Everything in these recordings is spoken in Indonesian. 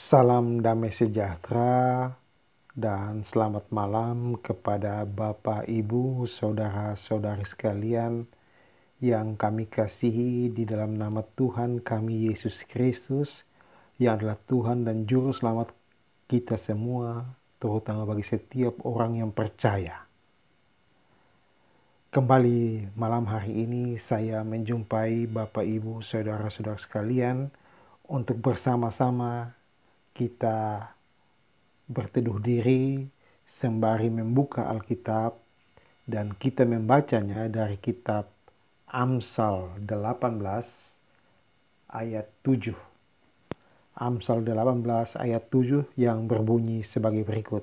Salam damai sejahtera dan selamat malam kepada Bapak, Ibu, saudara-saudari sekalian yang kami kasihi di dalam nama Tuhan kami Yesus Kristus yang adalah Tuhan dan Juru Selamat kita semua, terutama bagi setiap orang yang percaya. Kembali malam hari ini saya menjumpai Bapak, Ibu, saudara-saudara sekalian untuk bersama-sama kita berteduh diri sembari membuka Alkitab dan kita membacanya dari kitab Amsal 18 ayat 7. Amsal 18 ayat 7 yang berbunyi sebagai berikut.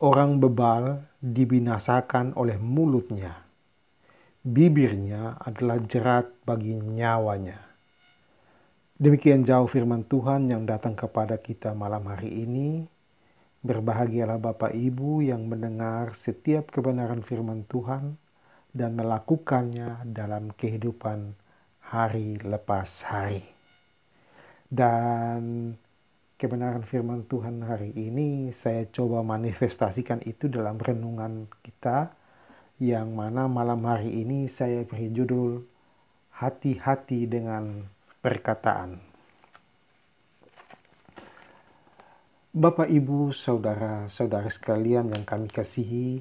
Orang bebal dibinasakan oleh mulutnya. Bibirnya adalah jerat bagi nyawanya. Demikian jauh firman Tuhan yang datang kepada kita malam hari ini. Berbahagialah Bapak Ibu yang mendengar setiap kebenaran firman Tuhan dan melakukannya dalam kehidupan hari lepas hari. Dan kebenaran firman Tuhan hari ini saya coba manifestasikan itu dalam renungan kita yang mana malam hari ini saya beri judul hati-hati dengan perkataan. Bapak, Ibu, saudara-saudara sekalian yang kami kasihi,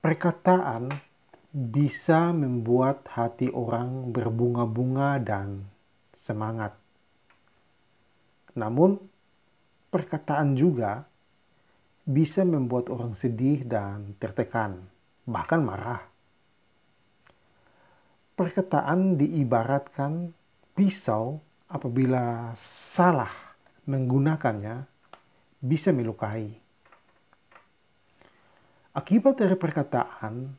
perkataan bisa membuat hati orang berbunga-bunga dan semangat. Namun, perkataan juga bisa membuat orang sedih dan tertekan, bahkan marah perkataan diibaratkan pisau apabila salah menggunakannya bisa melukai. Akibat dari perkataan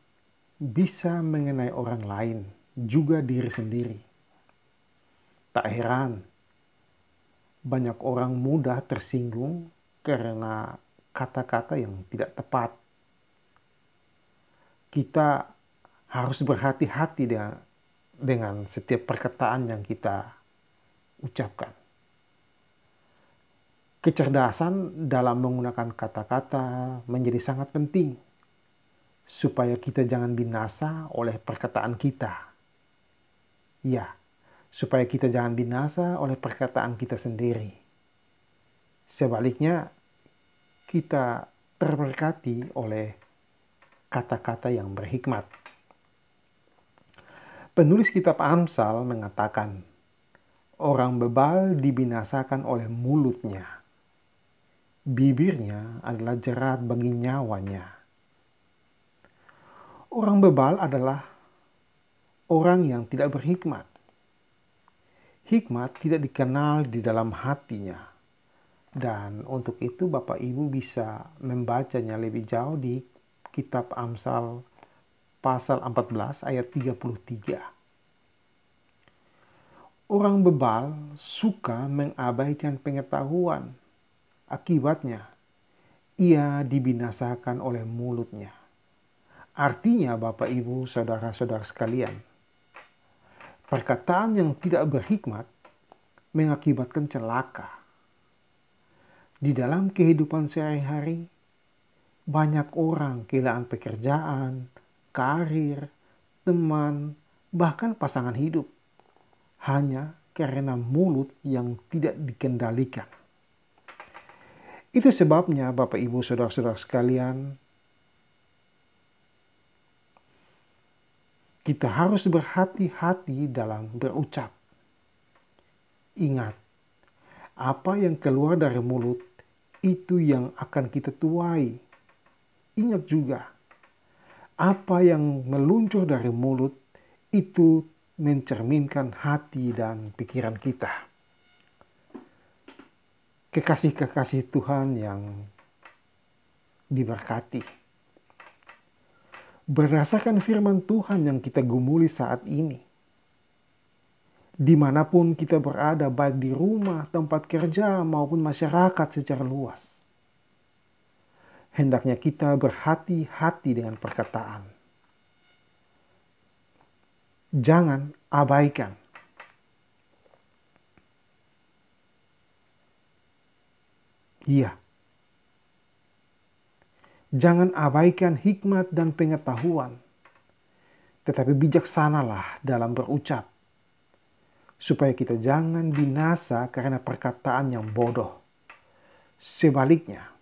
bisa mengenai orang lain, juga diri sendiri. Tak heran, banyak orang mudah tersinggung karena kata-kata yang tidak tepat. Kita harus berhati-hati dengan dengan setiap perkataan yang kita ucapkan. Kecerdasan dalam menggunakan kata-kata menjadi sangat penting supaya kita jangan binasa oleh perkataan kita. Ya, supaya kita jangan binasa oleh perkataan kita sendiri. Sebaliknya, kita terberkati oleh kata-kata yang berhikmat. Penulis kitab Amsal mengatakan, orang bebal dibinasakan oleh mulutnya. Bibirnya adalah jerat bagi nyawanya. Orang bebal adalah orang yang tidak berhikmat. Hikmat tidak dikenal di dalam hatinya. Dan untuk itu Bapak Ibu bisa membacanya lebih jauh di kitab Amsal pasal 14 ayat 33. Orang bebal suka mengabaikan pengetahuan. Akibatnya, ia dibinasakan oleh mulutnya. Artinya Bapak Ibu Saudara-saudara sekalian, perkataan yang tidak berhikmat mengakibatkan celaka. Di dalam kehidupan sehari-hari, banyak orang kehilangan pekerjaan, karir, teman, bahkan pasangan hidup. Hanya karena mulut yang tidak dikendalikan. Itu sebabnya Bapak Ibu Saudara-saudara sekalian, kita harus berhati-hati dalam berucap. Ingat, apa yang keluar dari mulut itu yang akan kita tuai. Ingat juga, apa yang meluncur dari mulut itu mencerminkan hati dan pikiran kita. Kekasih-kekasih Tuhan yang diberkati. Berdasarkan firman Tuhan yang kita gumuli saat ini, di mana pun kita berada, baik di rumah, tempat kerja, maupun masyarakat secara luas, hendaknya kita berhati-hati dengan perkataan. Jangan abaikan. Iya. Jangan abaikan hikmat dan pengetahuan, tetapi bijaksanalah dalam berucap, supaya kita jangan binasa karena perkataan yang bodoh. Sebaliknya,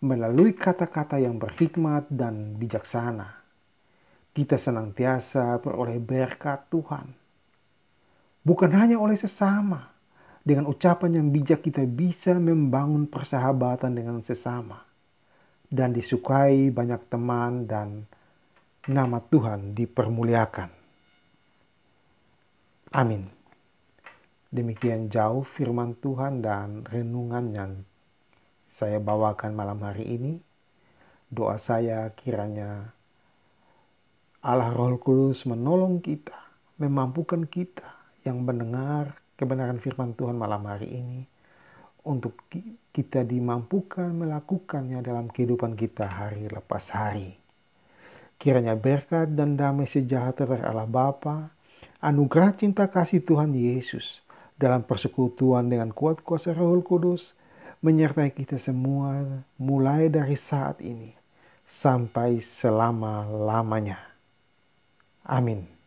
melalui kata-kata yang berhikmat dan bijaksana, kita senantiasa beroleh berkat Tuhan. Bukan hanya oleh sesama, dengan ucapan yang bijak kita bisa membangun persahabatan dengan sesama dan disukai banyak teman dan nama Tuhan dipermuliakan. Amin. Demikian jauh firman Tuhan dan renungan yang saya bawakan malam hari ini. Doa saya kiranya Allah Roh Kudus menolong kita, memampukan kita yang mendengar kebenaran firman Tuhan malam hari ini untuk kita dimampukan melakukannya dalam kehidupan kita hari lepas hari. Kiranya berkat dan damai sejahtera dari Allah Bapa, anugerah cinta kasih Tuhan Yesus dalam persekutuan dengan kuat kuasa Roh Kudus menyertai kita semua mulai dari saat ini sampai selama-lamanya. Amin.